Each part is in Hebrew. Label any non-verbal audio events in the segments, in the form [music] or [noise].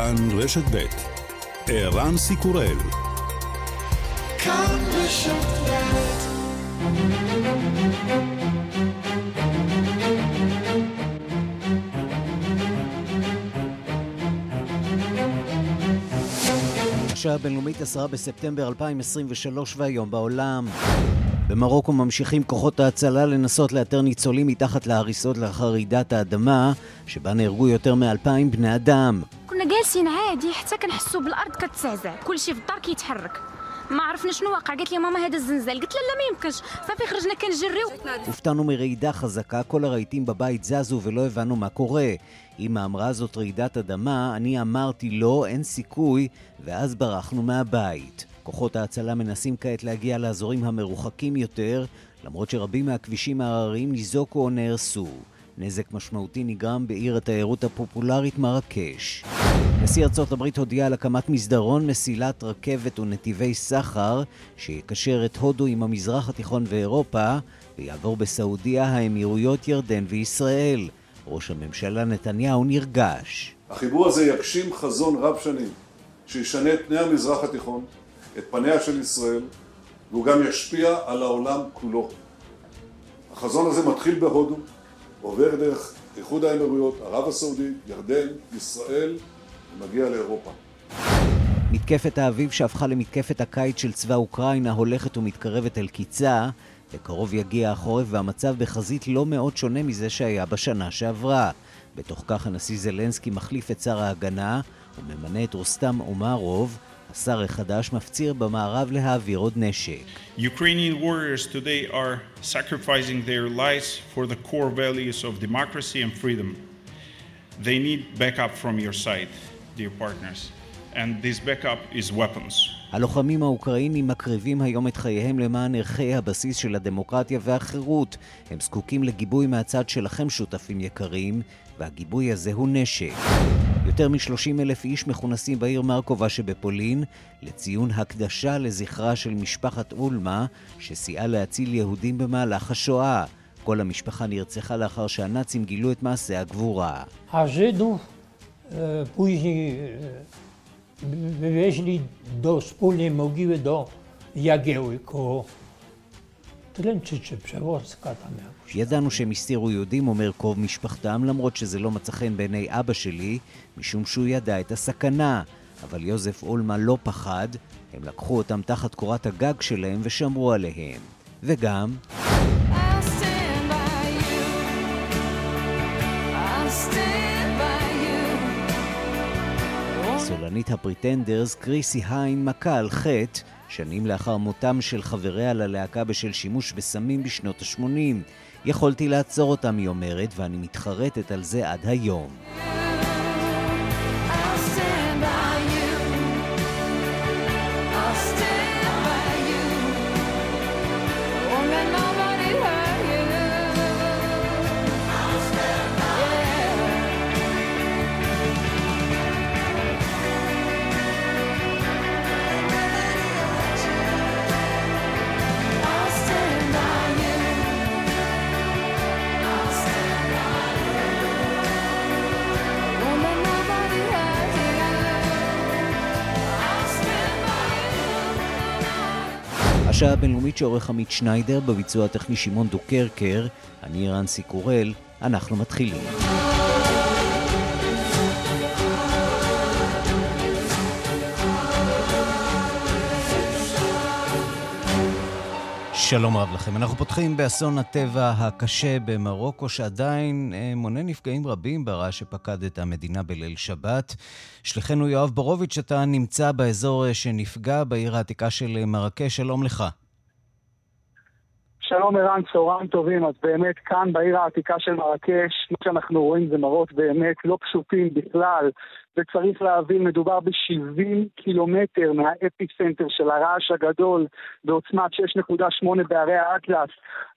כאן רשת ב' ערן סיקורל. כאן רשת השעה הבינלאומית 10 בספטמבר 2023 והיום בעולם. במרוקו ממשיכים כוחות ההצלה לנסות לאתר ניצולים מתחת להריסות לאחר רעידת האדמה, שבה נהרגו יותר מאלפיים בני אדם. كنا جالسين عادي حتى كنحسوا بالارض كتزعزع كلشي في الدار كيتحرك ما عرفنا شنو وقع قالت لي ماما هذا الزنزال قلت لها لا ما يمكنش صافي خرجنا كنجريو הופתענו מרעידה חזקה, כל הרהיטים בבית זזו ולא הבנו מה קורה. אמא אמרה זאת רעידת אדמה, אני אמרתי לא, אין סיכוי, ואז ברחנו מהבית. כוחות ההצלה מנסים כעת להגיע לאזורים המרוחקים יותר, למרות שרבים מהכבישים ההרריים ניזוקו או נהרסו. נזק משמעותי נגרם בעיר התיירות הפופולרית מרקש. נשיא ארצות הברית הודיע על הקמת מסדרון, מסילת רכבת ונתיבי סחר שיקשר את הודו עם המזרח התיכון ואירופה ויעבור בסעודיה, האמירויות, ירדן וישראל. ראש הממשלה נתניהו נרגש. החיבור הזה יגשים חזון רב שנים שישנה את פני המזרח התיכון, את פניה של ישראל, והוא גם ישפיע על העולם כולו. החזון הזה מתחיל בהודו, עובר דרך איחוד האמירויות, ערב הסעודית, ירדן, ישראל, ומגיע לאירופה. מתקפת האביב שהפכה למתקפת הקיץ של צבא אוקראינה הולכת ומתקרבת אל קיצה. בקרוב יגיע החורף והמצב בחזית לא מאוד שונה מזה שהיה בשנה שעברה. בתוך כך הנשיא זלנסקי מחליף את שר ההגנה וממנה את רוסטם אומרוב, השר החדש מפציר במערב להעביר עוד נשק. Ukrainian warriors today are sacrificing their lives for the core values of democracy and freedom. They need backup from your side, dear partners, and this backup is weapons. הלוחמים האוקראינים מקריבים היום את חייהם למען ערכי הבסיס של הדמוקרטיה והחירות. הם זקוקים לגיבוי מהצד שלכם, שותפים יקרים, והגיבוי הזה הוא נשק. יותר מ-30 אלף איש מכונסים בעיר מרקובה שבפולין לציון הקדשה לזכרה של משפחת אולמה שסייעה להציל יהודים במהלך השואה. כל המשפחה נרצחה לאחר שהנאצים גילו את מעשה הגבורה. wywieźli do wspólnej mogiły do Jagieły koło של פשבורסקה ידענו שהם הסתירו יהודים, אומר קרוב משפחתם, למרות שזה לא מצא חן בעיני אבא שלי, משום שהוא ידע את הסכנה. אבל יוזף אולמה לא פחד, הם לקחו אותם תחת קורת הגג שלהם ושמרו עליהם. וגם... סולנית הפריטנדרס, קריסי היינד, מכה על חטא שנים לאחר מותם של חבריה ללהקה בשל שימוש בסמים בשנות ה-80. יכולתי לעצור אותם, היא אומרת, ואני מתחרטת על זה עד היום. הבינלאומית שעורך עמית שניידר בביצוע הטכני שמעון דוקרקר, אני רנסי קורל, אנחנו מתחילים. שלום רב לכם. אנחנו פותחים באסון הטבע הקשה במרוקו, שעדיין אה, מונה נפגעים רבים ברעש שפקד את המדינה בליל שבת. שליחנו יואב בורוביץ', אתה נמצא באזור אה, שנפגע בעיר העתיקה של אה, מרקש, שלום לך. שלום ערן, צהריים טובים. אז באמת כאן בעיר העתיקה של מרקש, מה שאנחנו רואים זה מראות באמת לא פשוטים בכלל. וצריך להבין, מדובר ב-70 קילומטר מהאפיסנטר של הרעש הגדול בעוצמת 6.8 בערי האטלס.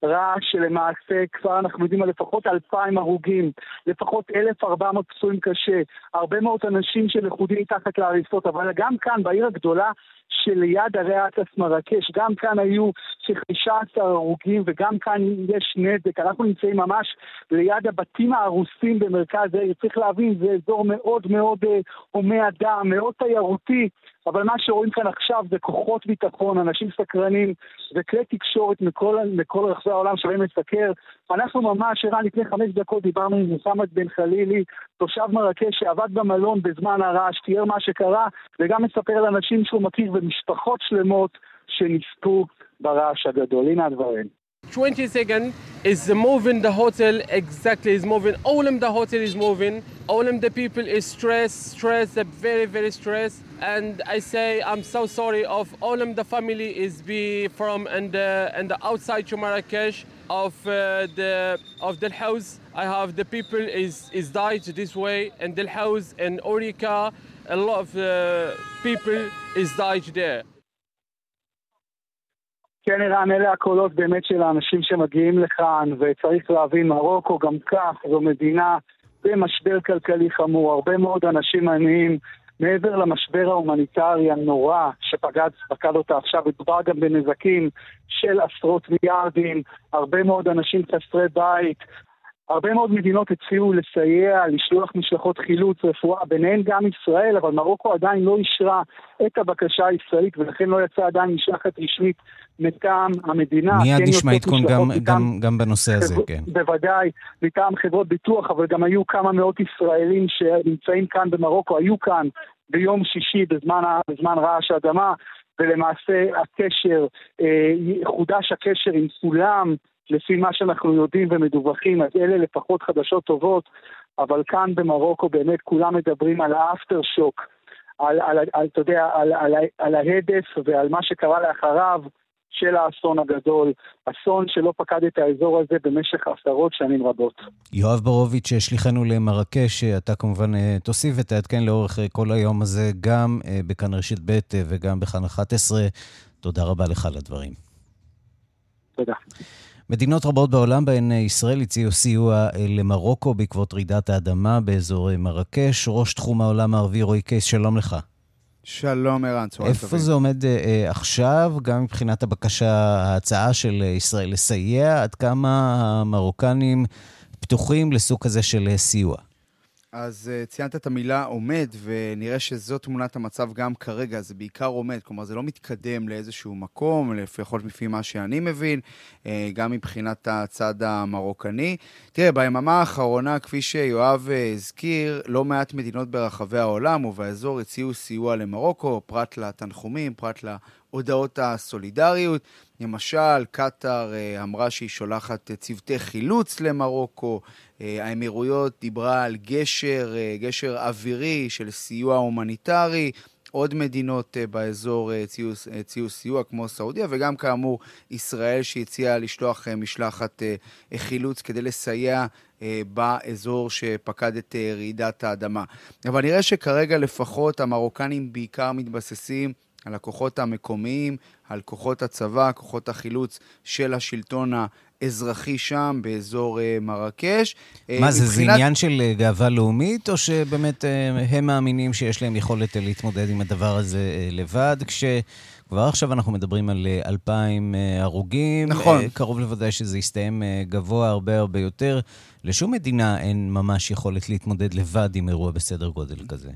רעש שלמעשה כבר אנחנו יודעים על לפחות 2,000 הרוגים, לפחות 1,400 פצועים קשה, הרבה מאוד אנשים שלכודים מתחת להריסות, אבל גם כאן, בעיר הגדולה שליד הרי האטלס מרקש, גם כאן היו כ-15 הרוגים וגם כאן יש נזק. אנחנו נמצאים ממש ליד הבתים ההרוסים במרכז העיר. צריך להבין, זה אזור מאוד מאוד אה, הומה אדם, מאוד תיירותי. אבל מה שרואים כאן עכשיו זה כוחות ביטחון, אנשים סקרנים וכלי תקשורת מכל, מכל רחבי העולם שבאים לסקר. אנחנו ממש, ערן, לפני חמש דקות דיברנו עם מוחמד בן חלילי, תושב מרקש שעבד במלון בזמן הרעש, תיאר מה שקרה, וגם מספר על אנשים שהוא מכיר ומשפחות שלמות שנספו ברעש הגדול. הנה הדברים. 20 seconds is moving the hotel exactly is moving. All of the hotel is moving. All of the people is stressed stressed very very stressed. And i say i'm so sorry of all of the family is be from and the and the outside to marrakesh of uh, the of the house i have the people is is died this way and the house and orica a lot of uh, people is died there כן, ערן, אלה הקולות באמת של האנשים שמגיעים לכאן, וצריך להבין, מרוקו גם כך, זו מדינה במשבר כלכלי חמור, הרבה מאוד אנשים עניים, מעבר למשבר ההומניטרי הנורא שפקד אותה עכשיו, מדובר גם בנזקים של עשרות מיליארדים, הרבה מאוד אנשים חסרי בית, הרבה מאוד מדינות הציעו לסייע, לשלוח משלחות חילוץ, רפואה, ביניהן גם ישראל, אבל מרוקו עדיין לא אישרה את הבקשה הישראלית, ולכן לא יצאה עדיין משלחת רשמית מטעם המדינה. מיד כן נשמע עדכון גם, גם, גם בנושא הזה, כן. בוודאי, מטעם חברות ביטוח, אבל גם היו כמה מאות ישראלים שנמצאים כאן במרוקו, היו כאן ביום שישי בזמן, בזמן רעש האדמה, ולמעשה הקשר, אה, חודש הקשר עם כולם. לפי מה שאנחנו יודעים ומדווחים, אז אלה לפחות חדשות טובות, אבל כאן במרוקו באמת כולם מדברים על האפטר שוק, על, על, על, אתה יודע, על, על, על ההדף ועל מה שקרה לאחריו של האסון הגדול, אסון שלא פקד את האזור הזה במשך עשרות שנים רבות. יואב ברוביץ', שליחנו למרקש, אתה כמובן אה, תוסיף ותעדכן לאורך אה, כל היום הזה, גם אה, בכאן רשת ב' וגם בכאן 11. תודה רבה לך על הדברים. תודה. מדינות רבות בעולם, בהן ישראל הציעו סיוע אה, למרוקו בעקבות רעידת האדמה באזור אה, מרקש. ראש תחום העולם הערבי רועי קייס, שלום לך. שלום ערן, צהריים טובים. איפה זה עומד אה, אה, עכשיו, גם מבחינת הבקשה, ההצעה של ישראל לסייע? עד כמה המרוקנים פתוחים לסוג כזה של סיוע? אז uh, ציינת את המילה עומד, ונראה שזו תמונת המצב גם כרגע, זה בעיקר עומד, כלומר זה לא מתקדם לאיזשהו מקום, לפחות לפי מה שאני מבין, uh, גם מבחינת הצד המרוקני. תראה, ביממה האחרונה, כפי שיואב uh, הזכיר, לא מעט מדינות ברחבי העולם ובאזור הציעו סיוע למרוקו, פרט לתנחומים, פרט להודעות הסולידריות. למשל, קטאר אמרה שהיא שולחת צוותי חילוץ למרוקו, אה, האמירויות דיברה על גשר, אה, גשר אווירי של סיוע הומניטרי. עוד מדינות אה, באזור הציעו סיוע, כמו סעודיה, וגם כאמור ישראל שהציעה לשלוח משלחת חילוץ כדי לסייע באזור שפקד את רעידת האדמה. אבל נראה שכרגע לפחות המרוקנים בעיקר מתבססים על הכוחות המקומיים, על כוחות הצבא, כוחות החילוץ של השלטון אזרחי שם, באזור uh, מרקש. אה, מה זה, מבחינת... זה עניין של uh, גאווה לאומית, או שבאמת הם מאמינים שיש להם יכולת להתמודד עם הדבר הזה לבד, כשכבר עכשיו אנחנו מדברים על uh, 2,000 uh, הרוגים. נכון. קרוב לוודאי שזה יסתיים גבוה הרבה הרבה יותר. לשום מדינה אין ממש יכולת להתמודד לבד עם אירוע בסדר גודל כזה.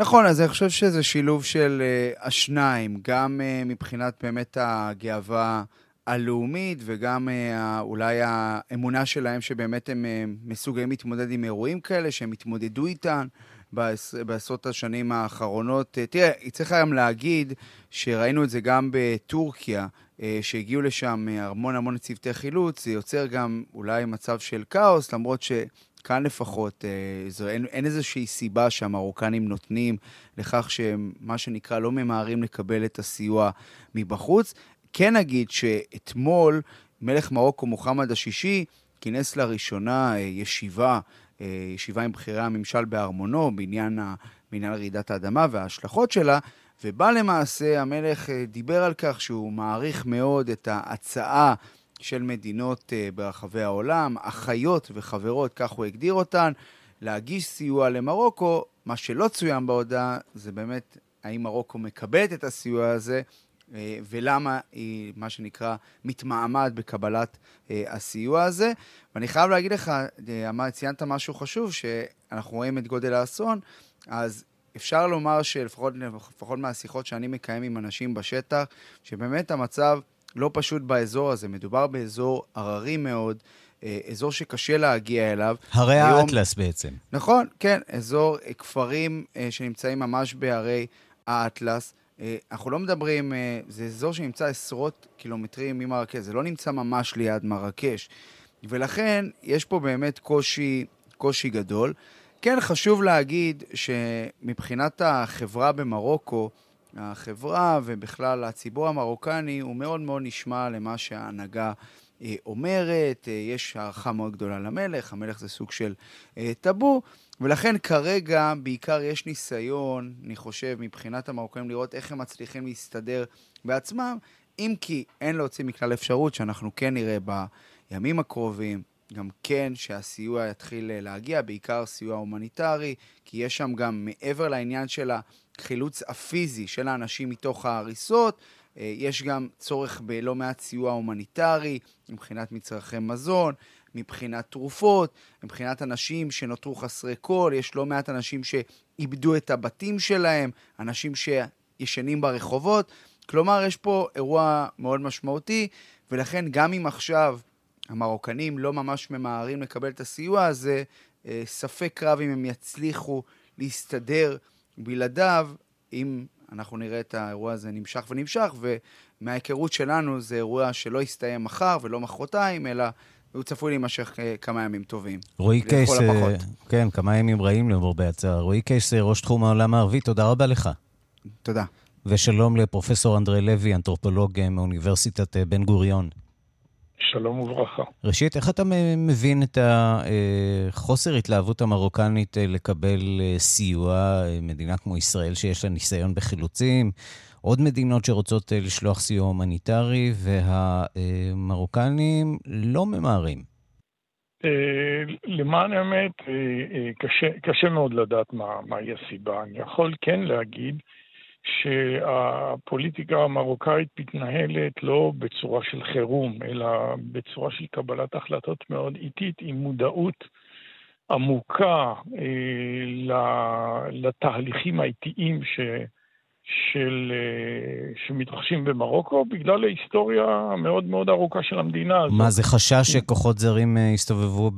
נכון, אז אני חושב שזה שילוב של uh, השניים, גם uh, מבחינת באמת הגאווה הלאומית וגם אה, אולי האמונה שלהם שבאמת הם אה, מסוגלים להתמודד עם אירועים כאלה, שהם התמודדו איתן בעשרות השנים האחרונות. אה, תראה, צריך היום להגיד שראינו את זה גם בטורקיה, שהגיעו לשם המון המון צוותי חילוץ, זה יוצר גם אולי מצב של כאוס, למרות ש... כאן לפחות, זו, אין, אין איזושהי סיבה שהמרוקנים נותנים לכך שהם, מה שנקרא, לא ממהרים לקבל את הסיוע מבחוץ. כן אגיד שאתמול מלך מרוקו מוחמד השישי כינס לראשונה אה, ישיבה, אה, ישיבה עם בכירי הממשל בארמונו בעניין, בעניין רעידת האדמה וההשלכות שלה, ובה למעשה המלך אה, דיבר על כך שהוא מעריך מאוד את ההצעה של מדינות ברחבי העולם, אחיות וחברות, כך הוא הגדיר אותן, להגיש סיוע למרוקו. מה שלא צוין בהודעה זה באמת האם מרוקו מקבלת את הסיוע הזה, אה, ולמה היא, מה שנקרא, מתמעמד בקבלת אה, הסיוע הזה. ואני חייב להגיד לך, אה, ציינת משהו חשוב, שאנחנו רואים את גודל האסון, אז אפשר לומר שלפחות מהשיחות שאני מקיים עם אנשים בשטח, שבאמת המצב לא פשוט באזור הזה. מדובר באזור הררי מאוד, אזור שקשה להגיע אליו. הרי היום... האטלס בעצם. נכון, כן, אזור כפרים שנמצאים ממש בהרי האטלס. אה, אנחנו לא מדברים, אה, זה אזור שנמצא עשרות קילומטרים ממרקש, זה לא נמצא ממש ליד מרקש. ולכן יש פה באמת קושי, קושי גדול. כן, חשוב להגיד שמבחינת החברה במרוקו, החברה ובכלל הציבור המרוקני הוא מאוד מאוד נשמע למה שההנהגה אה, אומרת, יש הערכה מאוד גדולה למלך, המלך זה סוג של טאבו, ולכן כרגע בעיקר יש ניסיון, אני חושב, מבחינת המרוקאים לראות איך הם מצליחים להסתדר בעצמם, אם כי אין להוציא מכלל אפשרות שאנחנו כן נראה בימים הקרובים, גם כן שהסיוע יתחיל להגיע, בעיקר סיוע הומניטרי, כי יש שם גם מעבר לעניין של החילוץ הפיזי של האנשים מתוך ההריסות, אה, יש גם צורך בלא מעט סיוע הומניטרי מבחינת מצרכי מזון, מבחינת תרופות, מבחינת אנשים שנותרו חסרי כול, יש לא מעט אנשים שאיבדו את הבתים שלהם, אנשים שישנים ברחובות. כלומר, יש פה אירוע מאוד משמעותי, ולכן גם אם עכשיו המרוקנים לא ממש ממהרים לקבל את הסיוע הזה, אה, ספק רב אם הם יצליחו להסתדר בלעדיו, אם אנחנו נראה את האירוע הזה נמשך ונמשך, ומההיכרות שלנו זה אירוע שלא יסתיים מחר ולא מחרתיים, אלא הוא צפוי להימשך אה, כמה ימים טובים. רועי קייס, אה, כן, כמה ימים רעים למרבה הצער. רועי קייס, אה, ראש תחום העולם הערבי, תודה רבה לך. תודה. ושלום לפרופסור אנדרי לוי, אנתרופולוג מאוניברסיטת בן גוריון. שלום וברכה. ראשית, איך אתה מבין את החוסר התלהבות המרוקנית לקבל סיוע, מדינה כמו ישראל שיש לה ניסיון בחילוצים, עוד מדינות שרוצות אה, לשלוח סיוע הומניטרי, והמרוקנים לא ממהרים. אה, למען האמת, אה, קשה, קשה מאוד לדעת מה, מהי הסיבה. אני יכול כן להגיד שהפוליטיקה המרוקאית מתנהלת לא בצורה של חירום, אלא בצורה של קבלת החלטות מאוד איטית, עם מודעות עמוקה לתהליכים האיטיים ש... של, אה, שמתרחשים במרוקו, בגלל ההיסטוריה המאוד מאוד ארוכה של המדינה הזאת. מה, זה חשש שכוחות זרים אה, יסתובבו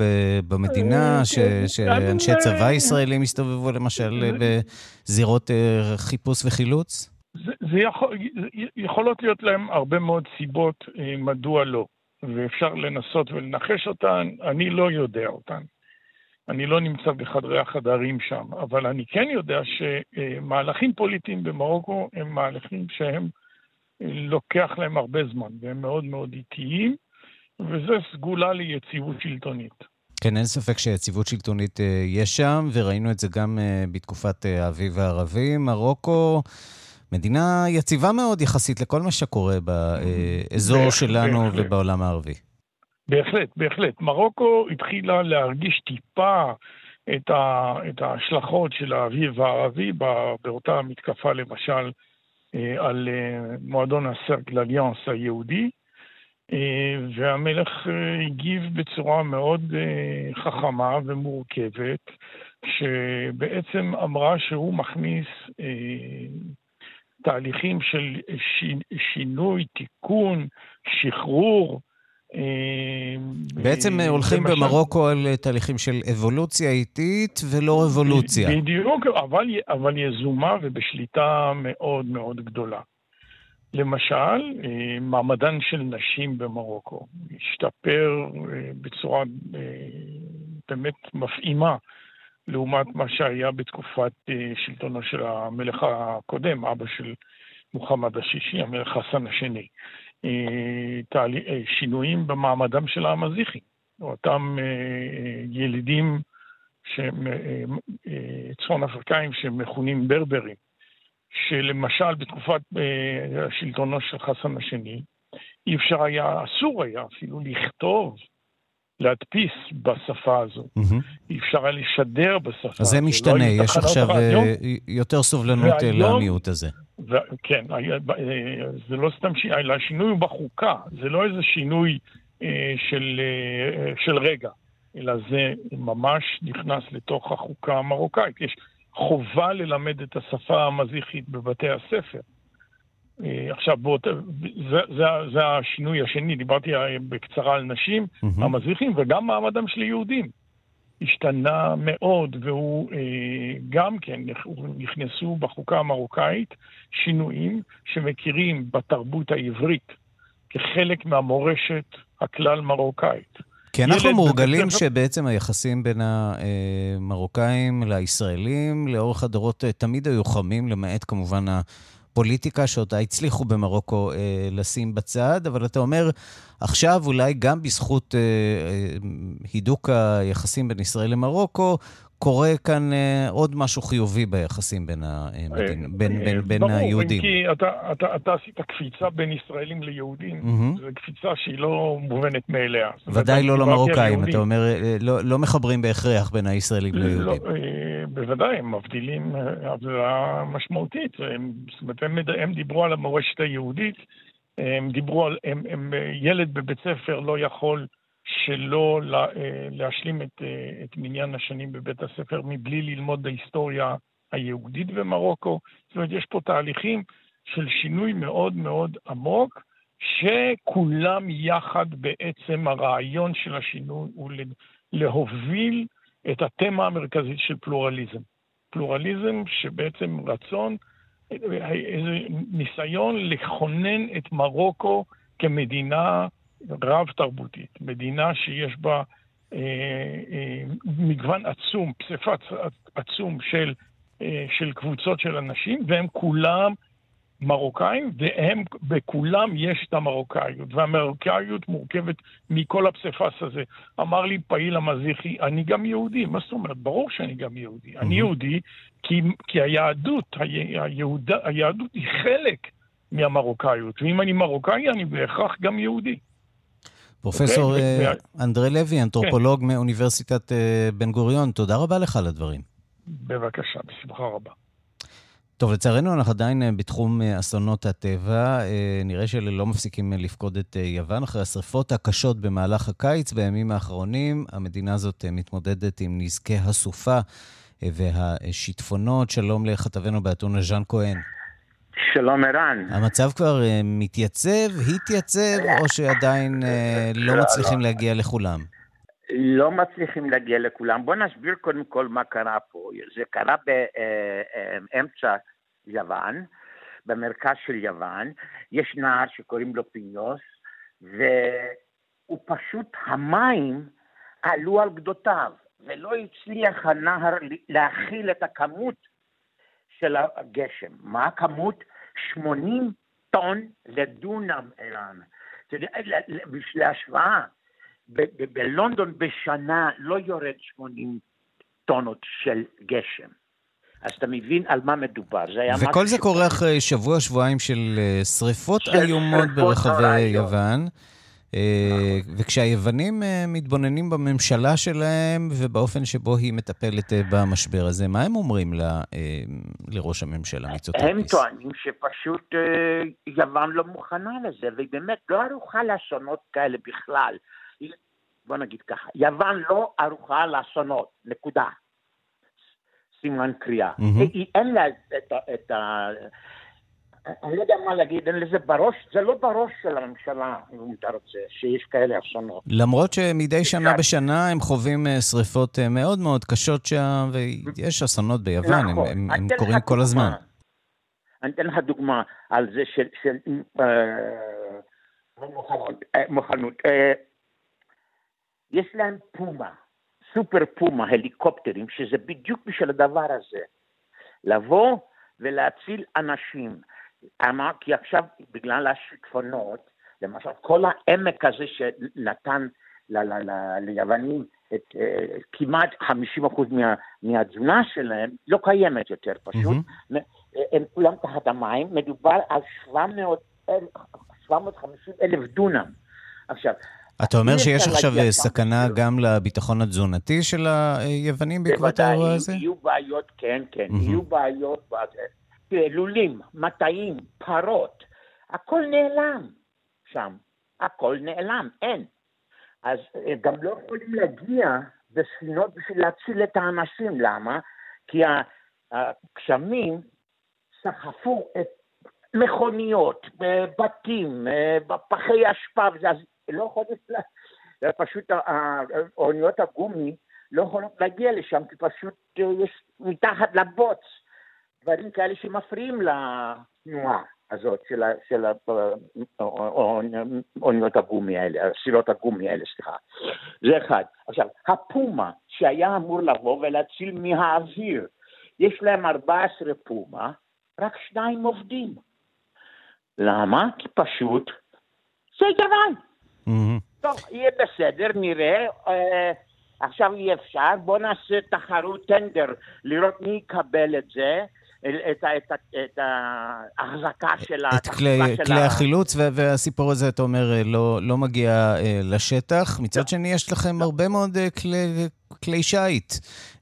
במדינה? אה, ש, כן. שאנשי צבא ישראלים יסתובבו למשל בזירות חיפוש וחילוץ? זה, זה יכול, יכולות להיות להם הרבה מאוד סיבות מדוע לא, ואפשר לנסות ולנחש אותן, אני לא יודע אותן. אני לא נמצא בחדרי החדרים שם, אבל אני כן יודע שמהלכים פוליטיים במרוקו הם מהלכים שהם לוקח להם הרבה זמן, והם מאוד מאוד איטיים, וזה סגולה ליציבות שלטונית. כן, אין ספק שיציבות שלטונית אה, יש שם, וראינו את זה גם אה, בתקופת אה, האביב הערבי. מרוקו, מדינה יציבה מאוד יחסית לכל מה שקורה באזור שלנו ובעולם הערבי. בהחלט, בהחלט. מרוקו התחילה להרגיש טיפה את, ה, את ההשלכות של האביב הערבי באותה מתקפה, למשל, אה, על אה, מועדון הסרק לאליאנס היהודי, אה, והמלך הגיב בצורה מאוד חכמה ומורכבת, שבעצם אמרה שהוא מכניס תהליכים של שינוי, תיקון, שחרור, בעצם הולכים למשל... במרוקו על תהליכים של אבולוציה איטית ולא רבולוציה. בדיוק, אבל, אבל יזומה ובשליטה מאוד מאוד גדולה. למשל, אה, מעמדן של נשים במרוקו השתפר אה, בצורה אה, באמת מפעימה לעומת מה שהיה בתקופת שלטונו של המלך הקודם, אבא של מוחמד השישי, המלך חסן השני. אה, אה, שינויים במעמדם של המזיחי, אותם אה, ילידים צפון אפריקאים שמכונים ברברים, שלמשל בתקופת שלטונו של חסן השני, אי אפשר היה, אסור היה אפילו לכתוב להדפיס בשפה הזו. מהמם. אי אפשר היה לשדר בשפה הזו. אז זה לא משתנה, היו יש עכשיו רדיו. אה, יותר סובלנות אה, והיום- למיעוט הזה. ו- כן, אה, זה לא סתם שינוי, אלא השינוי הוא בחוקה, זה לא איזה שינוי אה, של, אה, של רגע, אלא זה ממש נכנס לתוך החוקה המרוקאית. יש חובה ללמד את השפה המזיחית בבתי הספר. אה, עכשיו, באות, זה, זה, זה השינוי השני, דיברתי אה, בקצרה על נשים מהמם. המזריחים וגם מעמדם של יהודים. השתנה מאוד, והוא אה, גם כן, נכנסו בחוקה המרוקאית שינויים שמכירים בתרבות העברית כחלק מהמורשת הכלל מרוקאית. כי אנחנו מורגלים בבית שבעצם היחסים בין המרוקאים לישראלים לאורך הדורות תמיד היו חמים, למעט כמובן הפוליטיקה שאותה הצליחו במרוקו אה, לשים בצד, אבל אתה אומר, עכשיו אולי גם בזכות אה, אה, הידוק היחסים בין ישראל למרוקו, קורה כאן אה, עוד משהו חיובי ביחסים בין, המדין, אה, בין, אה, בין, בין ברור, היהודים. אם כי אתה, אתה, אתה עשית קפיצה בין ישראלים ליהודים, מהמם. זו קפיצה שהיא לא מובנת מאליה. ודאי לא למרוקאים. אתה אומר, לא, לא מחברים בהכרח בין הישראלים לא, ליהודים. אה, בוודאי, הם מבדילים הבדלה משמעותית. הם, זאת אומרת, הם, הם דיברו על המורשת היהודית, הם דיברו על... הם, הם, ילד בבית ספר לא יכול שלא אה, להשלים את, אה, את מניין השנים בבית הספר מבלי ללמוד ההיסטוריה היהודית במרוקו. זאת אומרת, יש פה תהליכים של שינוי מאוד מאוד עמוק, שכולם יחד בעצם הרעיון של השינוי הוא להוביל את התמה המרכזית של פלורליזם. פלורליזם שבעצם רצון, איזה ניסיון לכונן את מרוקו כמדינה רב-תרבותית, מדינה שיש בה אה, אה, מגוון עצום, פסיפס עצום של, אה, של קבוצות של אנשים, והם כולם מרוקאים, והם, בכולם יש את המרוקאיות, והמרוקאיות מורכבת מכל הפסיפס הזה. אמר לי פעיל המזיחי, אני גם יהודי. מה זאת אומרת? ברור שאני גם יהודי. אני יהודי כי, כי היהדות, היהוד, היהדות היא חלק מהמרוקאיות, ואם אני מרוקאי, אני בהכרח גם יהודי. פרופסור ו- אה, אנדרי לוי, אנתרופולוג מאוניברסיטת אה, בן גוריון, תודה רבה לך על הדברים. בבקשה, בשמחה רבה. טוב, לצערנו אנחנו עדיין אה, בתחום אסונות הטבע. אה, נראה שאלה לא מפסיקים לפקוד את יוון. אחרי השרפות הקשות במהלך הקיץ, בימים האחרונים, המדינה הזאת מתמודדת עם נזקי הסופה והשיטפונות. שלום לכתבנו באתונה ז'אן כהן. שלום ערן. המצב כבר אה, מתייצב, התייצב, או שעדיין אה, לא מצליחים להגיע לכולם? לא מצליחים להגיע לכולם. בוא נסביר קודם כל מה קרה פה. זה קרה באמצע יוון, במרכז של יוון. יש נהר שקוראים לו פיניוס, והוא פשוט, המים עלו על גדותיו, ולא הצליח הנהר להכיל את הכמות של הגשם. מה הכמות? 80 טון לדונם, ערן. בשביל ההשוואה, ב- ב- בלונדון בשנה לא יורד 80 טונות של גשם. אז אתה מבין על מה מדובר. זה היה וכל זה קורה אחרי שבוע, שבועיים של אה, שריפות איומות ברחבי נוראיות. יוון. אה, וכשהיוונים אה, מתבוננים בממשלה שלהם ובאופן שבו היא מטפלת אה, במשבר הזה, מה הם אומרים ל- לראש הממשלה הם מיצוטקיס? טוענים שפשוט יוון לא מוכנה לזה, והיא באמת לא ערוכה לאסונות כאלה בכלל. בוא נגיד ככה, יוון לא ערוכה לאסונות, נקודה. סימן קריאה. היא, אין לה את. את ה אני לא יודע מה להגיד, אין לזה בראש, זה לא בראש של הממשלה, אם אתה רוצה, שיש כאלה אסונות. למרות שמדי שנה. בשנה הם חווים אה, שריפות אה, מאוד מאוד קשות שם, ויש אסונות ביוון, הם- נכון. הם- הם לך קורים כל דוגמה. הזמן. אני אתן לך דוגמה על זה של, של אה, מוכנות. אה, מוכנות. אה, יש להם פומה, סופר פומה, הליקופטרים, שזה בדיוק בשביל הדבר הזה. לבוא ולהציל אנשים. אמר, כי עכשיו, בגלל השיטפונות, למשל, כל העמק הזה שנתן ל- ל- ל- ליוונים את אה, כמעט 50% מה, מהתזונה שלהם, לא קיימת יותר פשוט. מהמם. הם כולם תחת המים, מדובר על 700 אל- 750 אלף דונם. עכשיו, אתה אומר שיש עכשיו אה, גם סכנה גם לביטחון התזונתי של היוונים בעקבות בוודאי, האירוע הזה? יהיו בעיות, כן, כן. יהיו בעיות, לולים, מטעים, פרות, הכל נעלם שם, הכל נעלם, אין. אז אה, גם לא יכולים להגיע בספינות בשביל להציל את האנשים, למה? כי הגשמים סחפו את מכוניות, בתים, אה, בפחי אשפה, אז לא יכולים, פשוט אוניות הגומי לא יכולות להגיע לשם, כי פשוט אה, יש מתחת לבוץ דברים כאלה שמפריעים לתנועה הזאת של, ה- של ה- אוניות הגומי האלה, סירות הגומי האלה, סליחה. זה אחד. עכשיו, הפומה שהיה אמור לבוא ולהציל מהאוויר, יש להם 14 פומה, רק שניים עובדים. למה? כי פשוט זה. מהמם. טוב, יהיה בסדר, נראה. אה, עכשיו אי אפשר, בואו נעשה תחרות טנדר, לראות מי יקבל את זה, את, את, את ההחזקה של את כלי, כלי ה- החילוץ, וה- והסיפור הזה, אתה אומר, אה, לא, לא מגיע אה, לשטח. לא. מצד שני, יש לכם הרבה מאוד אה, כלי, כלי שיט,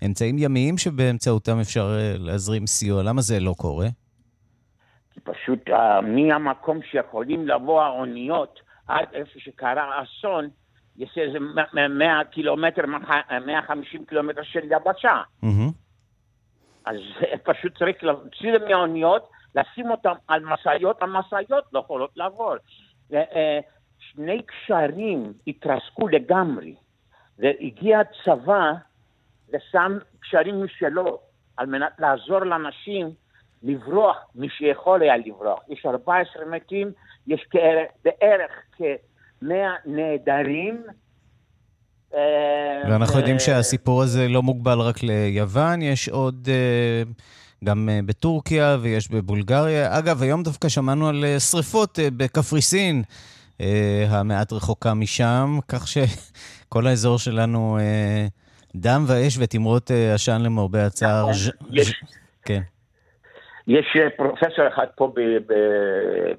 אמצעים ימיים שבאמצעותם אפשר להזרים סיוע. למה זה לא קורה? כי פשוט uh, מהמקום שיכולים לבוא האוניות עד איפה שקרה האסון, יש איזה 100 קילומטר, 150 קילומטר של יבשה. מהמם. אז [laughs] פשוט צריך להוציא them מהאוניות, לשים אותם על משאיות, המשאיות לא יכולות לעבור. אה, שני קשרים התרסקו לגמרי, והגיע הצבא ושם קשרים משלו על מנת לעזור לאנשים לברוח, מי שיכול היה לברוח. יש 14 מתים, יש כאלה, בערך כ-100 נעדרים. אה, ואנחנו יודעים ו- שהסיפור הזה לא מוגבל רק ליוון, יש עוד אה, גם אה, בטורקיה ויש בבולגריה. אגב, היום דווקא שמענו על אה, שריפות אה, בקפריסין, אה, המעט רחוקה משם, כך שכל האזור שלנו אה, דם ואש ותמרות אה, עשן למרבה הצער. נכון, כן. יש אה, פרופסור אחד פה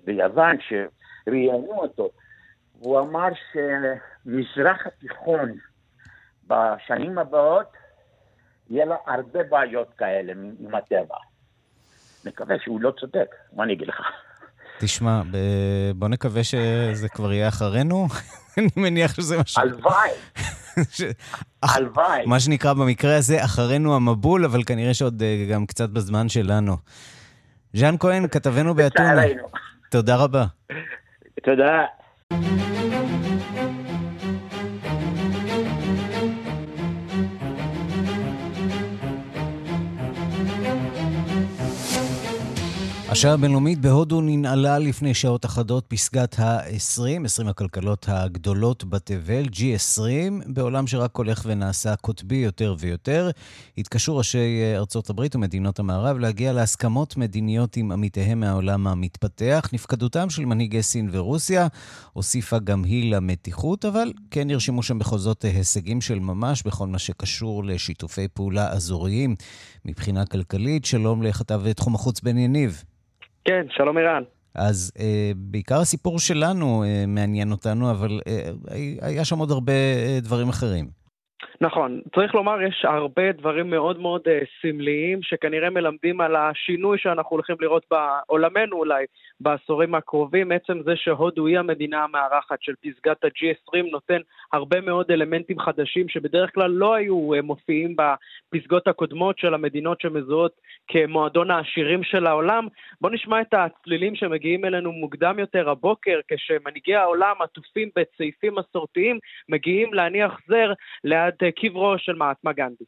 ביוון שראיינו אותו, והוא אמר שמזרח התיכון בשנים הבאות יהיה לו הרבה בעיות כאלה עם הטבע. מקווה שהוא לא צודק, מה אני אגיד לך? תשמע, ב- בוא נקווה שזה כבר יהיה אחרינו. [laughs] אני מניח שזה מה ש... הלוואי, [laughs] הלוואי. מה שנקרא במקרה הזה, אחרינו המבול, אבל כנראה שעוד אה, גם קצת בזמן שלנו. ז'אן כהן, כתבנו באתונה. תודה רבה. תודה. Thank you. השעה הבינלאומית בהודו ננעלה לפני שעות אחדות פסגת ה-20, 20 הכלכלות הגדולות בתבל, G20, בעולם שרק הולך ונעשה קוטבי יותר ויותר. התקשו ראשי ארצות הברית ומדינות המערב להגיע להסכמות מדיניות עם עמיתיהם מהעולם המתפתח. נפקדותם של מנהיגי סין ורוסיה הוסיפה גם היא למתיחות, אבל כן נרשמו שם בכל זאת הישגים של ממש בכל מה שקשור לשיתופי פעולה אזוריים מבחינה כלכלית. שלום לכתב תחום החוץ בן יניב. כן, שלום ערן. אז אה, בעיקר הסיפור שלנו אה, מעניין אותנו, אבל אה, היה שם עוד הרבה אה, דברים אחרים. נכון, צריך לומר, יש הרבה דברים מאוד מאוד uh, סמליים שכנראה מלמדים על השינוי שאנחנו הולכים לראות בעולמנו אולי בעשורים הקרובים. עצם זה שהודו היא המדינה המארחת של פסגת ה-G20 נותן הרבה מאוד אלמנטים חדשים שבדרך כלל לא היו uh, מופיעים בפסגות הקודמות של המדינות שמזוהות כמועדון העשירים של העולם. בואו נשמע את הצלילים שמגיעים אלינו מוקדם יותר הבוקר, כשמנהיגי העולם עטופים בצעיפים מסורתיים מגיעים להניח זר ליד קברו של מעטמה גנדי.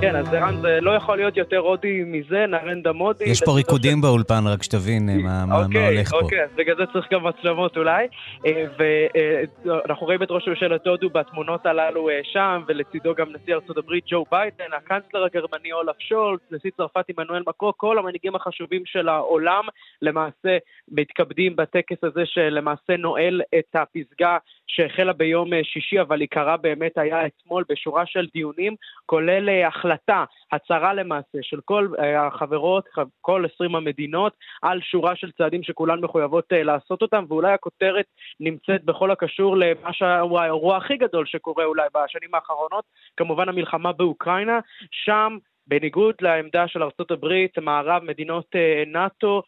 כן, אז ערן, זה לא יכול להיות יותר הודי מזה, נרנדה מודי. יש פה ריקודים באולפן, רק שתבין אה, מה, מה, מה הולך פה. אוקיי, בגלל זה צריך גם מצלמות אולי. אה, ואנחנו רואים את ראש ממשלת הודו בתמונות הללו אה, שם, ולצידו גם נשיא ארצות הברית ג'ו ביידן, הקאנצלר הגרמני אולף שולץ, נשיא צרפת עמנואל מקרו, כל המנהיגים החשובים של העולם למעשה מתכבדים בטקס הזה שלמעשה נועל את הפסגה שהחלה ביום אה, שישי, אבל עיקרה באמת היה אתמול בשורה של דיונים, כולל החלטה. החלטה, הצהרה למעשה, של כל החברות, כל 20 המדינות, על שורה של צעדים שכולן מחויבות לעשות אותם, ואולי הכותרת נמצאת בכל הקשור למה שהוא האירוע הכי גדול שקורה אולי בשנים האחרונות, כמובן המלחמה באוקראינה, שם בניגוד לעמדה של ארצות הברית, מערב, מדינות נאט"ו,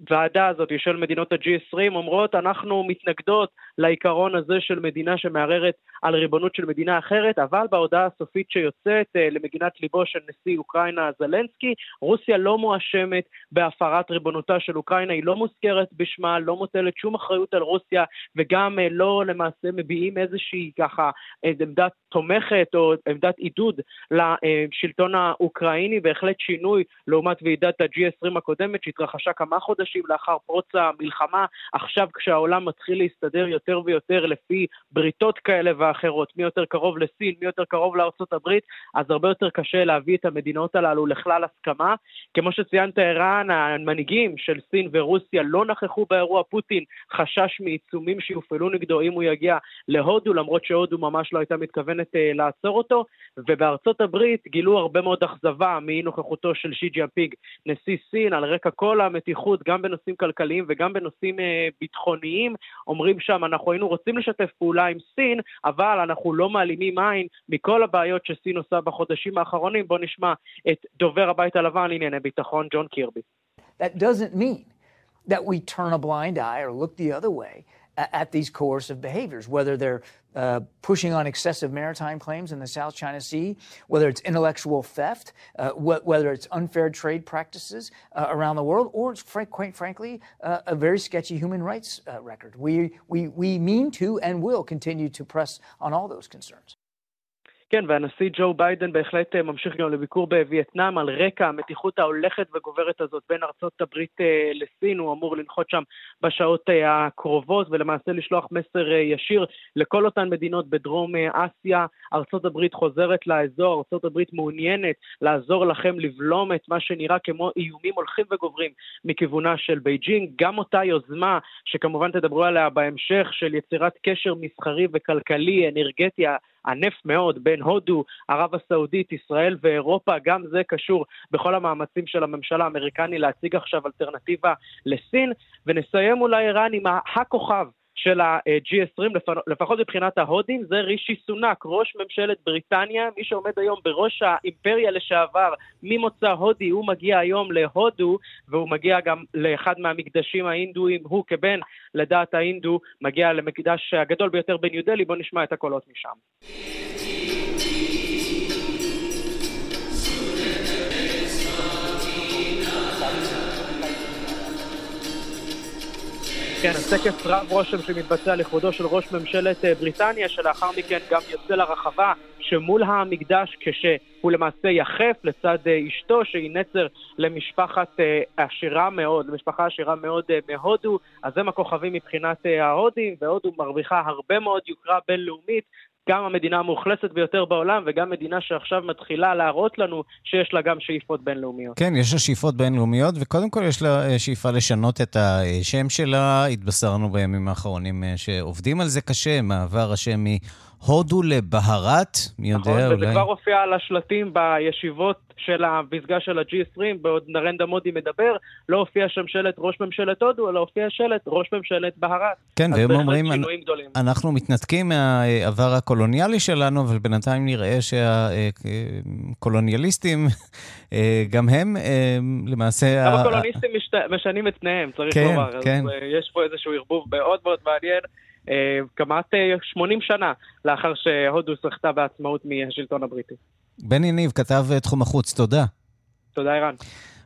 הוועדה הזאת של מדינות ה-G20 אומרות אנחנו מתנגדות לעיקרון הזה של מדינה שמערערת על ריבונות של מדינה אחרת, אבל בהודעה הסופית שיוצאת uh, למגינת ליבו של נשיא אוקראינה זלנסקי, רוסיה לא מואשמת בהפרת ריבונותה של אוקראינה, היא לא מוזכרת בשמה, לא מוטלת שום אחריות על רוסיה, וגם uh, לא למעשה מביעים איזושהי ככה עמדת תומכת או עמדת עידוד לשלטון האוקראיני, בהחלט שינוי לעומת ועידת ה-G20 הקודמת שהתרחשה כמה חודשים לאחר פרוץ המלחמה, עכשיו כשהעולם מתחיל להסתדר יותר ויותר לפי בריתות כאלה ואחרות, מי יותר קרוב לסין, מי יותר קרוב לארצות הברית, אז הרבה יותר קשה להביא את המדינות הללו לכלל הסכמה. כמו שציינת ערן, המנהיגים של סין ורוסיה לא נכחו באירוע פוטין, חשש מעיצומים שיופעלו נגדו אם הוא יגיע להודו, למרות שהודו ממש לא הייתה מתכוונת uh, לעצור אותו, ובארצות הברית גילו הרבה מאוד אכזבה מאי נוכחותו של שי ג'יאפיג, נשיא סין, על רקע כל המתיחות, גם בנושאים כלכליים וגם בנושאים uh, ביטחוניים. אומרים שם, אנחנו היינו רוצים לשתף פעולה עם סין, אבל אנחנו לא מעלימים עין מכל הבעיות שסין עושה בחודשים האחרונים. בואו נשמע את דובר הבית הלבן לענייני ביטחון, ג'ון קירבי. That doesn't mean that we turn a blind eye or look the other way. At these coercive behaviors, whether they're uh, pushing on excessive maritime claims in the South China Sea, whether it's intellectual theft, uh, wh- whether it's unfair trade practices uh, around the world, or it's quite frankly uh, a very sketchy human rights uh, record. We, we, we mean to and will continue to press on all those concerns. כן, והנשיא ג'ו ביידן בהחלט אה, ממשיך גם לביקור בווייטנאם על רקע המתיחות ההולכת וגוברת הזאת בין ארצות הברית אה, לסין, הוא אמור לנחות שם בשעות אה, הקרובות ולמעשה לשלוח מסר ישיר לכל אותן מדינות בדרום אסיה. ארצות הברית חוזרת לאזור, ארצות הברית מעוניינת לעזור לכם לבלום את מה שנראה כמו איומים הולכים וגוברים מכיוונה של בייג'ינג. גם אותה יוזמה, שכמובן תדברו עליה בהמשך, של יצירת קשר מסחרי וכלכלי, אנרגטי, ענף מאוד בין הודו, ערב הסעודית, ישראל ואירופה, גם זה קשור בכל המאמצים של הממשל האמריקני להציג עכשיו אלטרנטיבה לסין. ונסיים אולי ערן עם הכוכב של ה-G20, לפחות מבחינת ההודים, זה רישי סונאק, ראש ממשלת בריטניה, מי שעומד היום בראש האימפריה לשעבר ממוצא הודי, הוא מגיע היום להודו, והוא מגיע גם לאחד מהמקדשים ההינדואים, הוא כבן לדת ההינדו, מגיע למקדש הגדול ביותר בניו דלי, בואו נשמע את הקולות משם. כן, טקס רב רושם שמתבצע לכבודו של ראש ממשלת אה, בריטניה, שלאחר מכן גם יוצא לרחבה שמול המקדש כשהוא למעשה יחף לצד אה, אשתו, שהיא נצר למשפחת אה, עשירה מאוד, למשפחה עשירה מאוד מהודו, אז הם הכוכבים מבחינת ההודים, והודו מרוויחה הרבה מאוד יוקרה בינלאומית, גם המדינה המאוכלסת ביותר בעולם וגם מדינה שעכשיו מתחילה להראות לנו שיש לה גם שאיפות בינלאומיות. כן, יש לה שאיפות בינלאומיות, וקודם כל יש לה אה, שאיפה לשנות את השם שלה. התבשרנו בימים האחרונים אה, שעובדים על זה קשה, מעבר השם מהודו לבהרת, מי יודע, נכון, אולי... נכון, וזה כבר הופיע על השלטים בישיבות של הפסגה של ה-G20, בעוד נרנדה מודי מדבר, לא הופיע שם שלט ראש ממשלת הודו, אלא הופיע שלט ראש ממשלת בהרת. כן, והם אומרים, אנחנו מתנתקים מהעבר הקולוניאלי שלנו, אבל בינתיים נראה שהקולוניאליסטים, אה, גם הם אה, למעשה... גם הקולוניסטים משנים את פניהם, צריך כן, לומר. כן. אז אה, יש פה איזשהו ערבוב מאוד מאוד מעניין. כמעט 80 שנה לאחר שהודו זכתה בעצמאות מהשלטון הבריטי. בן יניב, כתב אה, תחום החוץ, תודה. תודה, ערן.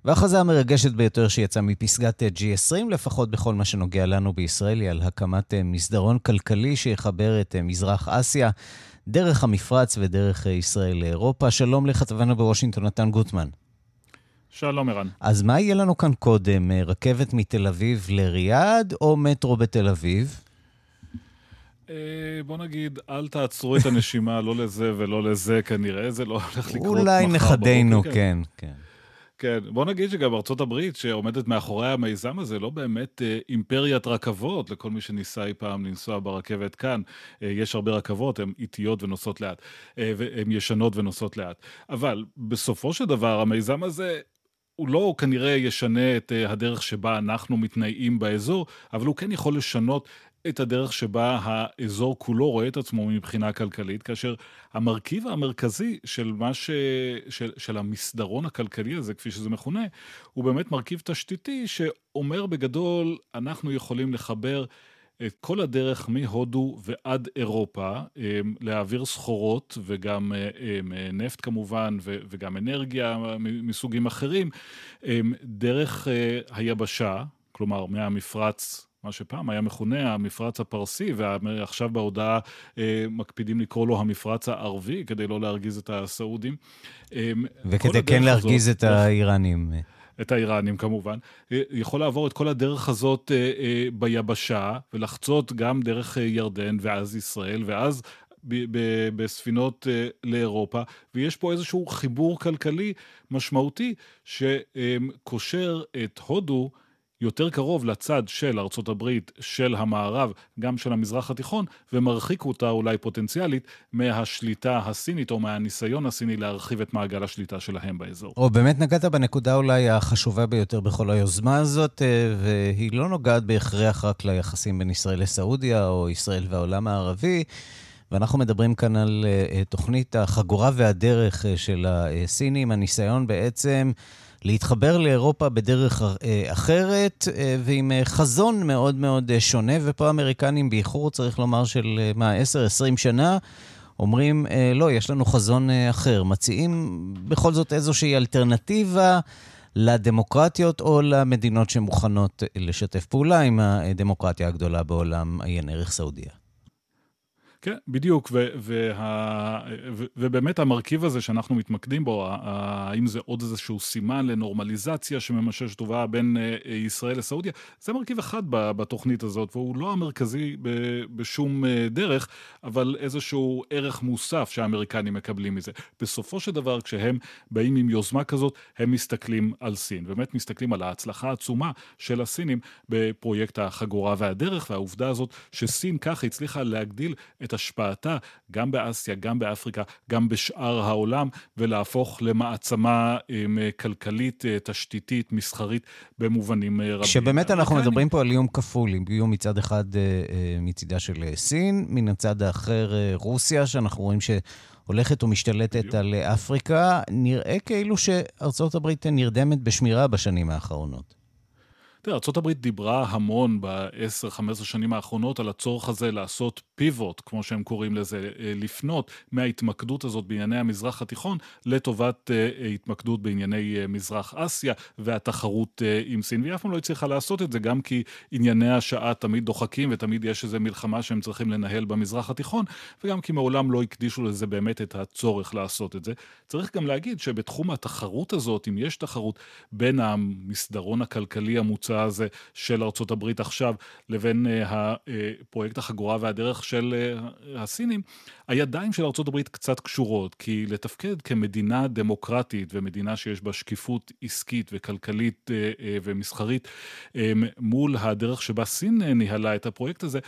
וההכרזה המרגשת ביותר שיצאה מפסגת אה, G20, לפחות בכל מה שנוגע לנו בישראל, היא על הקמת אה, מסדרון כלכלי שיחבר את מזרח אסיה דרך המפרץ ודרך ישראל לאירופה. שלום לכתבנו בוושינגטון, נתן גוטמן. שלום, ערן. אז מה יהיה לנו כאן קודם, רכבת מתל אביב לריאד או מטרו בתל אביב? אה, בוא נגיד, אל תעצרו את הנשימה, לא לזה ולא לזה, כנראה זה לא הולך לקרות מחר אולי נכדינו, כן, כן. כן, בוא נגיד שגם ארצות הברית, שעומדת מאחורי המיזם הזה, לא באמת אה, אימפריית רכבות, לכל מי שניסה אי פעם לנסוע ברכבת כאן. אה, יש הרבה רכבות, הן איטיות ונוסעות לאט, אה, והן ישנות ונוסעות לאט. אבל בסופו של דבר, המיזם הזה הוא לא כנראה ישנה את הדרך שבה אנחנו מתנאים באזור, אבל הוא כן יכול לשנות את הדרך שבה האזור כולו רואה את עצמו מבחינה כלכלית, כאשר המרכיב המרכזי של ש... של, של המסדרון הכלכלי הזה, כפי שזה מכונה, הוא באמת מרכיב תשתיתי שאומר בגדול, אנחנו יכולים לחבר את כל הדרך מהודו ועד אירופה, אמ, להעביר סחורות וגם אמ, נפט כמובן, וגם אנרגיה מסוגים אחרים, אמ, דרך אה, היבשה, כלומר מהמפרץ מה שפעם היה מכונה המפרץ הפרסי, ועכשיו בהודעה אה, מקפידים לקרוא לו המפרץ הערבי, כדי לא להרגיז את הסעודים. אה, וכדי כן להרגיז הזאת, את האיראנים. את האיראנים כמובן, אה, יכול לעבור את כל הדרך הזאת אה, אה, ביבשה, ולחצות גם דרך ירדן ואז ישראל, ואז בספינות לאירופה, ויש פה איזשהו חיבור כלכלי משמעותי שקושר את הודו יותר קרוב לצד של ארצות הברית, של המערב, גם של המזרח התיכון, ומרחיק אותה אולי פוטנציאלית מהשליטה הסינית או מהניסיון הסיני להרחיב את מעגל השליטה שלהם באזור. או באמת נגעת בנקודה אולי החשובה ביותר בכל היוזמה הזאת, אה, והיא לא נוגעת בהכרח רק ליחסים בין ישראל לסעודיה או ישראל והעולם הערבי. ואנחנו מדברים כאן על אה, תוכנית החגורה והדרך אה, של הסינים, הניסיון בעצם להתחבר לאירופה בדרך אה, אחרת אה, ועם אה, חזון מאוד מאוד שונה, ופה האמריקנים באיחור, צריך לומר, של מה, 10-20 שנה, אומרים, לא, יש לנו חזון אחר. מציעים בכל זאת איזושהי אלטרנטיבה. לדמוקרטיות או למדינות שמוכנות לשתף פעולה עם הדמוקרטיה הגדולה בעולם, עיין ערך סעודיה. כן, בדיוק, ו- וה- ו- ובאמת המרכיב הזה שאנחנו מתמקדים בו, האם זה עוד איזשהו סימן לנורמליזציה שממשש טובה בין אה, ישראל לסעודיה, זה מרכיב אחד בתוכנית הזאת, והוא לא המרכזי בשום אה, דרך, אבל איזשהו ערך מוסף שהאמריקנים מקבלים מזה. בסופו של דבר, כשהם באים עם יוזמה כזאת, הם מסתכלים על סין, באמת מסתכלים על ההצלחה העצומה של הסינים בפרויקט החגורה והדרך, והעובדה הזאת שסין ככה הצליחה להגדיל את את השפעתה גם באסיה, גם באפריקה, גם בשאר העולם, ולהפוך למעצמה כלכלית, אה, תשתיתית, מסחרית, במובנים אה, רבים. שבאמת אנחנו אני... מדברים פה על איום כפול, איום מצד אחד אה, מצידה של סין, מן הצד האחר רוסיה, שאנחנו רואים ש... הולכת ומשתלטת בדיוק. על אפריקה, נראה כאילו שארצות הברית נרדמת בשמירה בשנים האחרונות. תראה, ארה"ב דיברה המון ב-10-15 שנים האחרונות על הצורך הזה לעשות פיבוט, כמו שהם קוראים לזה, אה, לפנות מההתמקדות הזאת בענייני המזרח התיכון לטובת אה, התמקדות בענייני אה, מזרח אסיה והתחרות עם סין, והיא אף פעם לא הצליחה לעשות את זה, גם כי ענייני השעה תמיד דוחקים ותמיד יש איזו מלחמה שהם צריכים לנהל במזרח התיכון, וגם כי מעולם לא הקדישו לזה באמת את הצורך לעשות את זה. צריך גם להגיד שבתחום התחרות הזאת, אם יש תחרות בין המסדרון הכלכלי המוצע, הזה של ארצות הברית עכשיו לבין אה, הפרויקט החגורה והדרך של אה, הסינים, הידיים של הברית קצת קשורות, כי לתפקד כמדינה דמוקרטית ומדינה שיש בה שקיפות עסקית וכלכלית אה, ומסחרית מול הדרך שבה סין ניהלה את הפרויקט הזה,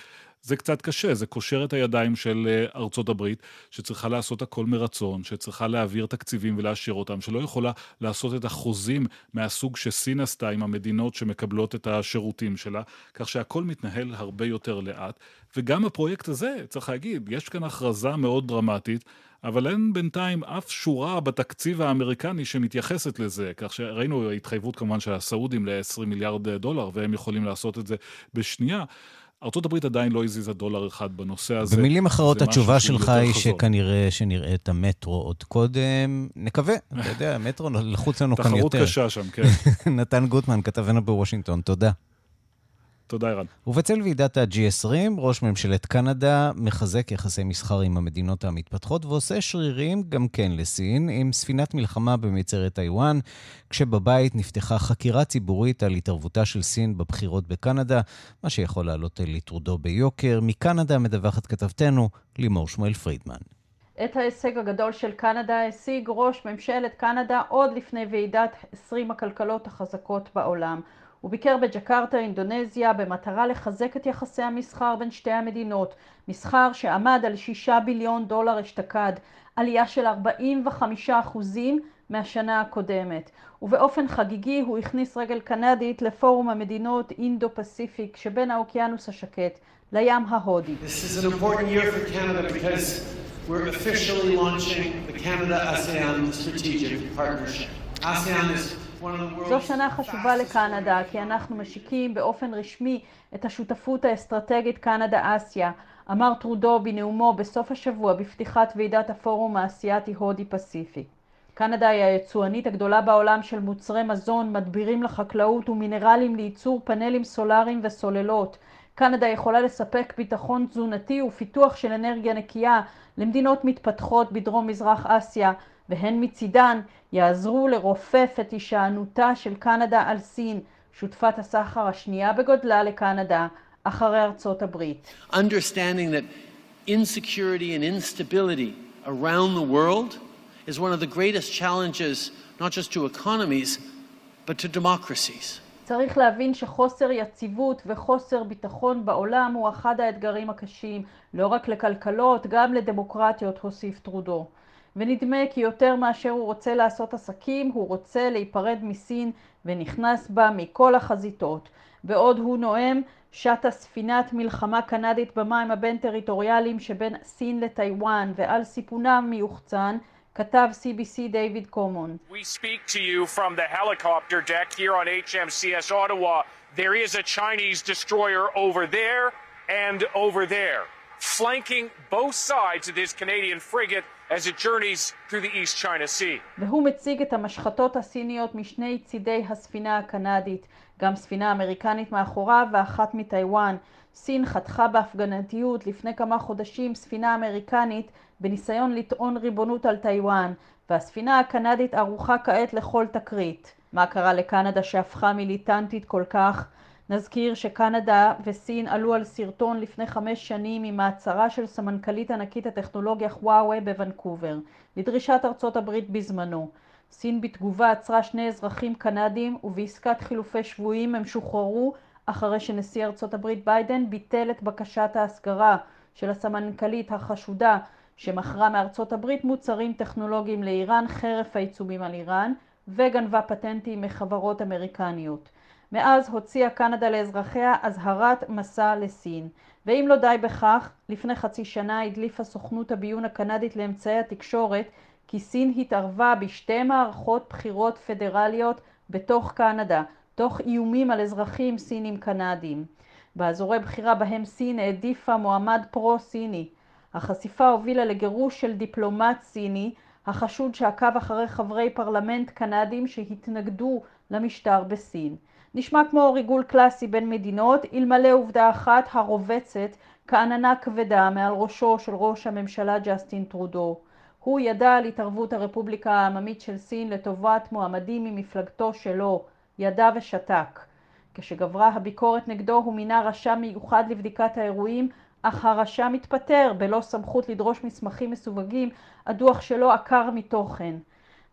זה קצת קשה, זה קושר את הידיים של אה, ארצות הברית, שצריכה לעשות הכל מרצון, שצריכה להעביר תקציבים ולאשר אותם, שלא יכולה לעשות את החוזים מהסוג שסין עשתה עם המדינות שמקבלות את השירותים שלה, כך שהכל מתנהל הרבה יותר לאט. וגם הפרויקט הזה, צריך להגיד, יש כאן הכרזה מאוד דרמטית. אבל אין בינתיים אף שורה בתקציב האמריקני שמתייחסת לזה, כך שראינו התחייבות כמובן של הסעודים ל-20 מיליארד דולר, והם יכולים לעשות את זה בשנייה. ארה"ב עדיין לא הזיזה דולר אחד בנושא הזה. במילים אחרות, התשובה שלך היא שכנראה שנראה את המטרו עוד קודם. נקווה, אתה יודע, המטרו לחוץ לנו כאן יותר. תחרות קשה שם, כן. [laughs] נתן גוטמן, כתבנו בוושינגטון, תודה. תודה, ערן. ובצל ועידת ה-G20, ראש ממשלת קנדה מחזק יחסי מסחר עם המדינות המתפתחות ועושה שרירים גם כן לסין, עם ספינת מלחמה במצרת טיוואן, כשבבית נפתחה חקירה ציבורית על התערבותה של סין בבחירות בקנדה, מה שיכול לעלות לטרודו ביוקר. מקנדה מדווחת כתבתנו לימור שמואל פרידמן. את ההישג הגדול של קנדה השיג ראש ממשלת קנדה עוד לפני ועידת 20 הכלכלות החזקות בעולם. הוא ביקר בג'קרטה, אינדונזיה, במטרה לחזק את יחסי המסחר בין שתי המדינות, מסחר שעמד על 6 ביליון דולר אשתקד, עלייה של 45 אחוזים מהשנה הקודמת. ובאופן חגיגי הוא הכניס רגל קנדית לפורום המדינות אינדו-פסיפיק שבין האוקיינוס השקט לים ההודי. We're officially launching. ASEAN is זו שנה חשובה לקנדה, כי אנחנו משיקים באופן רשמי את השותפות האסטרטגית קנדה-אסיה, אמר טרודו בנאומו בסוף השבוע בפתיחת ועידת הפורום האסייתי-הודי-פסיפי. קנדה היא היצואנית הגדולה בעולם של מוצרי מזון, מדבירים לחקלאות ומינרלים לייצור פאנלים סולאריים וסוללות. קנדה יכולה לספק ביטחון תזונתי ופיתוח של אנרגיה נקייה למדינות מתפתחות בדרום מזרח אסיה, והן מצידן יעזרו לרופף את הישענותה של קנדה על סין, שותפת הסחר השנייה בגודלה לקנדה, אחרי ארצות הברית. Understanding that insecurity and instability around the world is one of the greatest challenges not just to economies but to democracies. צריך להבין שחוסר יציבות וחוסר ביטחון בעולם הוא אחד האתגרים הקשים, לא רק לכלכלות, גם לדמוקרטיות, הוסיף טרודו. ונדמה כי יותר מאשר הוא רוצה לעשות עסקים, הוא רוצה להיפרד מסין ונכנס בה מכל החזיתות. בעוד הוא נואם, שטה ספינת מלחמה קנדית במים הבין-טריטוריאליים שבין סין לטיוואן, ועל סיפונם מיוחצן כתב CBC דיוויד קומון. We speak to you from the helicopter deck here on HMCS Ottawa. There is a Chinese destroyer over there and over there, flanking both sides of this Canadian frigate as it journeys through the East China Sea. והוא מציג את המשחטות הסיניות משני צידי הספינה הקנדית, גם ספינה אמריקנית מאחוריו ואחת מטיוואן. סין חתכה בהפגנתיות לפני כמה חודשים ספינה אמריקנית בניסיון לטעון ריבונות על טיוואן, והספינה הקנדית ערוכה כעת לכל תקרית. מה קרה לקנדה שהפכה מיליטנטית כל כך? נזכיר שקנדה וסין עלו על סרטון לפני חמש שנים עם מעצרה של סמנכ"לית ענקית הטכנולוגיה חוואווה בוונקובר, לדרישת ארצות הברית בזמנו. סין בתגובה עצרה שני אזרחים קנדים ובעסקת חילופי שבויים הם שוחררו אחרי שנשיא ארצות הברית ביידן ביטל את בקשת ההסגרה של הסמנכ"לית החשודה שמכרה מארצות הברית מוצרים טכנולוגיים לאיראן חרף העיצומים על איראן וגנבה פטנטים מחברות אמריקניות. מאז הוציאה קנדה לאזרחיה אזהרת מסע לסין. ואם לא די בכך, לפני חצי שנה הדליפה סוכנות הביון הקנדית לאמצעי התקשורת כי סין התערבה בשתי מערכות בחירות פדרליות בתוך קנדה, תוך איומים על אזרחים סינים קנדים. באזורי בחירה בהם סין העדיפה מועמד פרו-סיני. החשיפה הובילה לגירוש של דיפלומט סיני החשוד שעקב אחרי חברי פרלמנט קנדים שהתנגדו למשטר בסין. נשמע כמו ריגול קלאסי בין מדינות, אלמלא עובדה אחת הרובצת כעננה כבדה מעל ראשו של ראש הממשלה ג'סטין טרודו. הוא ידע על התערבות הרפובליקה העממית של סין לטובת מועמדים ממפלגתו שלו, ידע ושתק. כשגברה הביקורת נגדו הוא מינה רשם מיוחד לבדיקת האירועים, אך הרשם התפטר בלא סמכות לדרוש מסמכים מסווגים, הדוח שלו עקר מתוכן.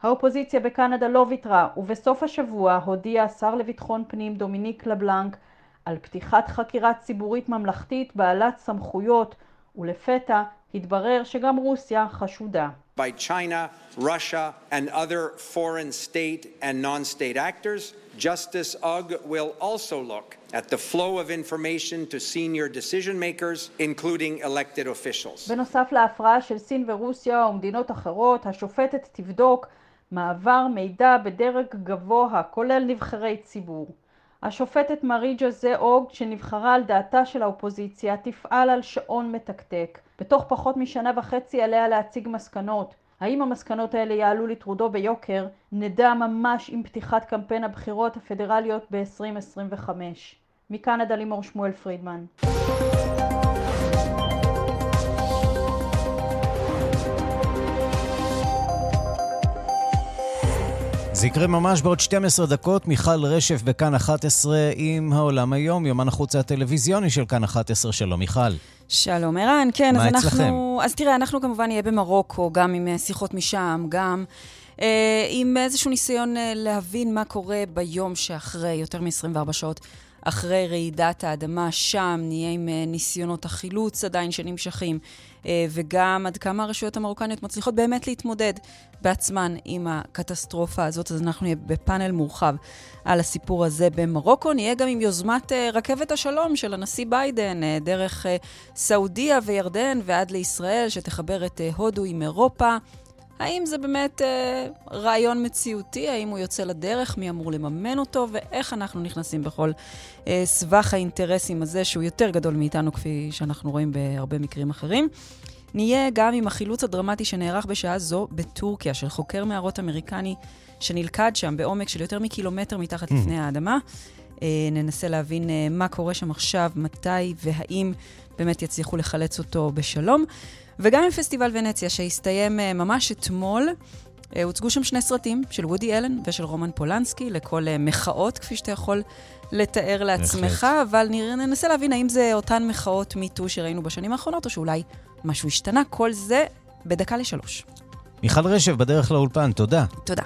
האופוזיציה בקנדה לא ויתרה, ובסוף השבוע הודיע השר לביטחון פנים דומיניק לבלנק על פתיחת חקירה ציבורית ממלכתית בעלת סמכויות, ולפתע התברר שגם רוסיה חשודה. by China, Russia, and other foreign state and non-state actors. Justice UGG will also look at the flow of information to senior decision makers, including elected officials. בנוסף להפרעה של סין ורוסיה ומדינות אחרות, השופטת תבדוק מעבר מידע בדרג גבוה, כולל נבחרי ציבור. השופטת מארי ג'וזה אוג, שנבחרה על דעתה של האופוזיציה, תפעל על שעון מתקתק. בתוך פחות משנה וחצי עליה להציג מסקנות. האם המסקנות האלה יעלו לטרודו ביוקר, נדע ממש עם פתיחת קמפיין הבחירות הפדרליות ב-2025. מקנדה לימור שמואל פרידמן. זה יקרה ממש בעוד 12 דקות. מיכל רשף בכאן 11 עם העולם היום, יומן החוץ הטלוויזיוני של כאן 11. שלום, מיכל. שלום, ערן. כן, אז אצלכם? אנחנו... אז תראה, אנחנו כמובן נהיה במרוקו, גם עם אה, שיחות משם, גם אה, עם איזשהו ניסיון אה, להבין מה קורה ביום שאחרי, יותר מ-24 שעות אחרי רעידת האדמה. שם נהיה עם אה, ניסיונות החילוץ עדיין שנמשכים, אה, וגם עד כמה הרשויות המרוקניות מצליחות באמת להתמודד בעצמן עם הקטסטרופה הזאת. אז אנחנו נהיה בפאנל מורחב על הסיפור הזה במרוקו. נהיה גם עם יוזמת אה, רכבת השלום של הנשיא ביידן, דרך סעודיה וירדן ועד לישראל, שתחבר את הודו עם אירופה. האם זה באמת אה, רעיון מציאותי? האם הוא יוצא לדרך? מי אמור לממן אותו? ואיך אנחנו נכנסים בכל אה, סבך האינטרסים הזה, שהוא יותר גדול מאיתנו, כפי שאנחנו רואים בהרבה מקרים אחרים. נהיה גם עם החילוץ הדרמטי שנערך בשעה זו בטורקיה, של חוקר מערות אמריקני שנלכד שם בעומק של יותר מקילומטר מתחת Mm. לפני האדמה. אה, ננסה להבין אה, מה קורה שם עכשיו, מתי והאם באמת יצליחו לחלץ אותו בשלום. וגם עם פסטיבל ונציה, שהסתיים אה, ממש אתמול. אה, הוצגו שם שני סרטים, של וודי אלן ושל רומן פולנסקי, לכל אה, מחאות, כפי שאתה יכול לתאר לעצמך, אבל נראה- ננסה להבין האם זה אותן מחאות מיטו שראינו בשנים האחרונות, או שאולי משהו השתנה. כל זה בדקה לשלוש. מיכל רשף בדרך לאולפן, תודה. תודה.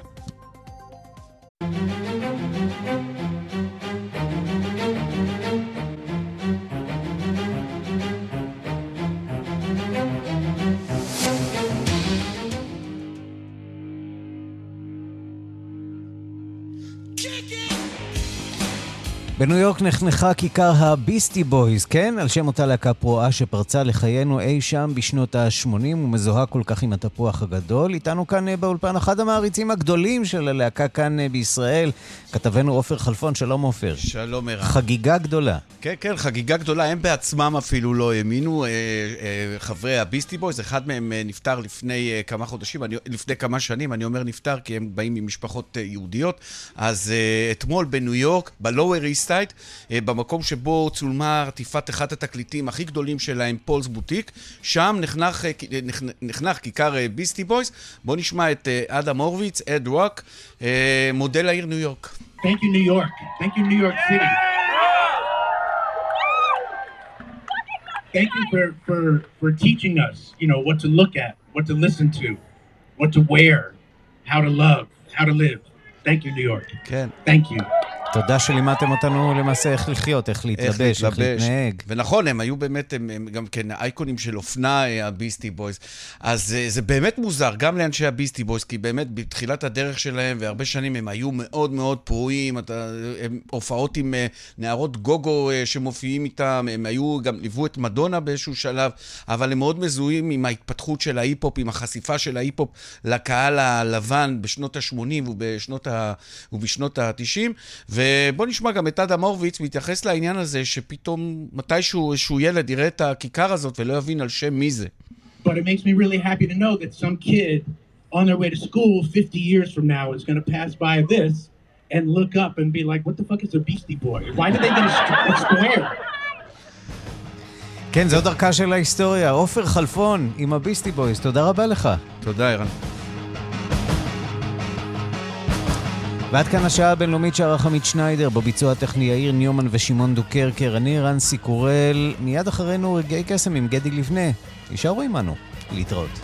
בניו יורק נחנכה כיכר הביסטי בויז, כן? על שם אותה להקה פרועה שפרצה לחיינו אי שם בשנות ה-80 ומזוהה כל כך עם התפוח הגדול. איתנו כאן אה, באולפן אחד המעריצים הגדולים של הלהקה כאן אה, בישראל, כתבנו עופר חלפון, שלום עופר. שלום ערן. חגיגה גדולה. כן, כן, חגיגה גדולה. הם בעצמם אפילו לא האמינו, אה, אה, חברי הביסטי בויז, אחד מהם נפטר לפני כמה חודשים, אני, לפני כמה שנים, אני אומר נפטר כי הם באים ממשפחות יהודיות. אז אה, אתמול בניו יורק, ב-Lower East Side, East Side, אה, במקום שבו צולמה עטיפת אחד התקליטים הכי גדולים שלהם, Paul's Boutique, שם נחנך, אה, אה, נחנך כיכר ביסטי בויז. בואו נשמע את אדם הורוביץ, אד רוק, מודה לעיר ניו יורק. Thank you for, for, for teaching us, you know, what to look at, what to listen to, what to wear, how to love, how to live. Thank you, New York. Okay. Thank you. תודה שלימדתם אותנו למעשה איך לחיות, איך להתלבש, איך להתנהג. ונכון, הם היו באמת, הם, הם גם כן אייקונים של אופנה, אה, הביסטי בויז. אז אה, זה באמת מוזר, גם לאנשי הביסטי בויז, כי באמת בתחילת הדרך שלהם, והרבה שנים הם היו מאוד מאוד פרועים, אתה, הם הופעות עם אה, נערות גוגו שמופיעים איתם, הם היו, גם ליוו את מדונה באיזשהו שלב, אבל הם מאוד מזוהים עם ההתפתחות של ההיפ-הופ, עם החשיפה של ההיפ-הופ לקהל הלבן בשנות ה-80 ובשנות ה- ובשנות ה-90. ובוא נשמע גם את אדם הורוביץ מתייחס לעניין הזה, שפתאום מתישהו איזשהו ילד יראה את הכיכר הזאת ולא יבין על שם מי זה. But it makes me really happy to know that some kid on their way to school 50 years from now is going to pass by this and look up and be like, what the fuck is a Beastie Boy? Why did they get a, square? כן, זו דרכה של ההיסטוריה. עופר חלפון עם הביסטי בויז, תודה רבה לך. תודה, ערן. ועד כאן השעה הבינלאומית שערך עמית שניידר, בביצוע הטכני יאיר ניומן ושמעון דוקרקר. אני ערן סיקורל, מיד אחרינו רגעי קסם עם גדי לבנה. הישארו עמנו. להתראות.